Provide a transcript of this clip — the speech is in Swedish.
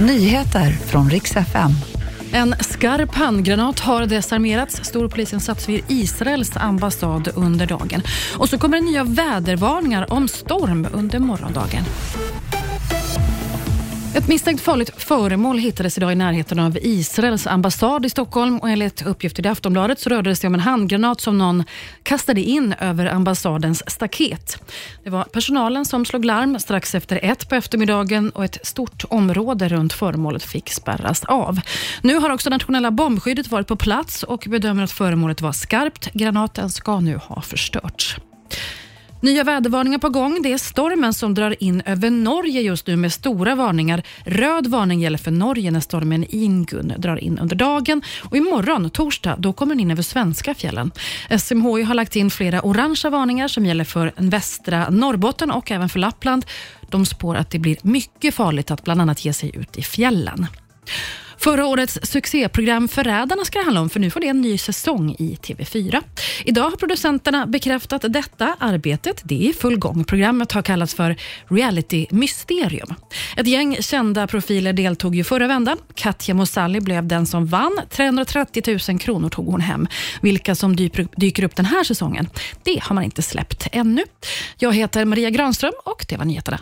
Nyheter från riks FM. En skarp handgranat har desarmerats. Stor polisinsats vid Israels ambassad under dagen. Och så kommer det nya vädervarningar om storm under morgondagen. Ett misstänkt farligt föremål hittades idag i närheten av Israels ambassad i Stockholm och enligt uppgifter i Aftonbladet så rörde det sig om en handgranat som någon kastade in över ambassadens staket. Det var personalen som slog larm strax efter ett på eftermiddagen och ett stort område runt föremålet fick spärras av. Nu har också nationella bombskyddet varit på plats och bedömer att föremålet var skarpt. Granaten ska nu ha förstörts. Nya vädervarningar på gång. Det är stormen som drar in över Norge just nu med stora varningar. Röd varning gäller för Norge när stormen Ingun drar in under dagen. Och imorgon, torsdag, då kommer den in över svenska fjällen. SMHI har lagt in flera orangea varningar som gäller för västra Norrbotten och även för Lappland. De spår att det blir mycket farligt att bland annat ge sig ut i fjällen. Förra årets succéprogram Förrädarna ska det handla om, för nu får det en ny säsong i TV4. Idag har producenterna bekräftat detta. Arbetet det är i full gång. Programmet har kallats för Reality Mysterium. Ett gäng kända profiler deltog ju förra vändan. Katja Mosali blev den som vann. 330 000 kronor tog hon hem. Vilka som dyker upp den här säsongen, det har man inte släppt ännu. Jag heter Maria Granström och det var nyheterna.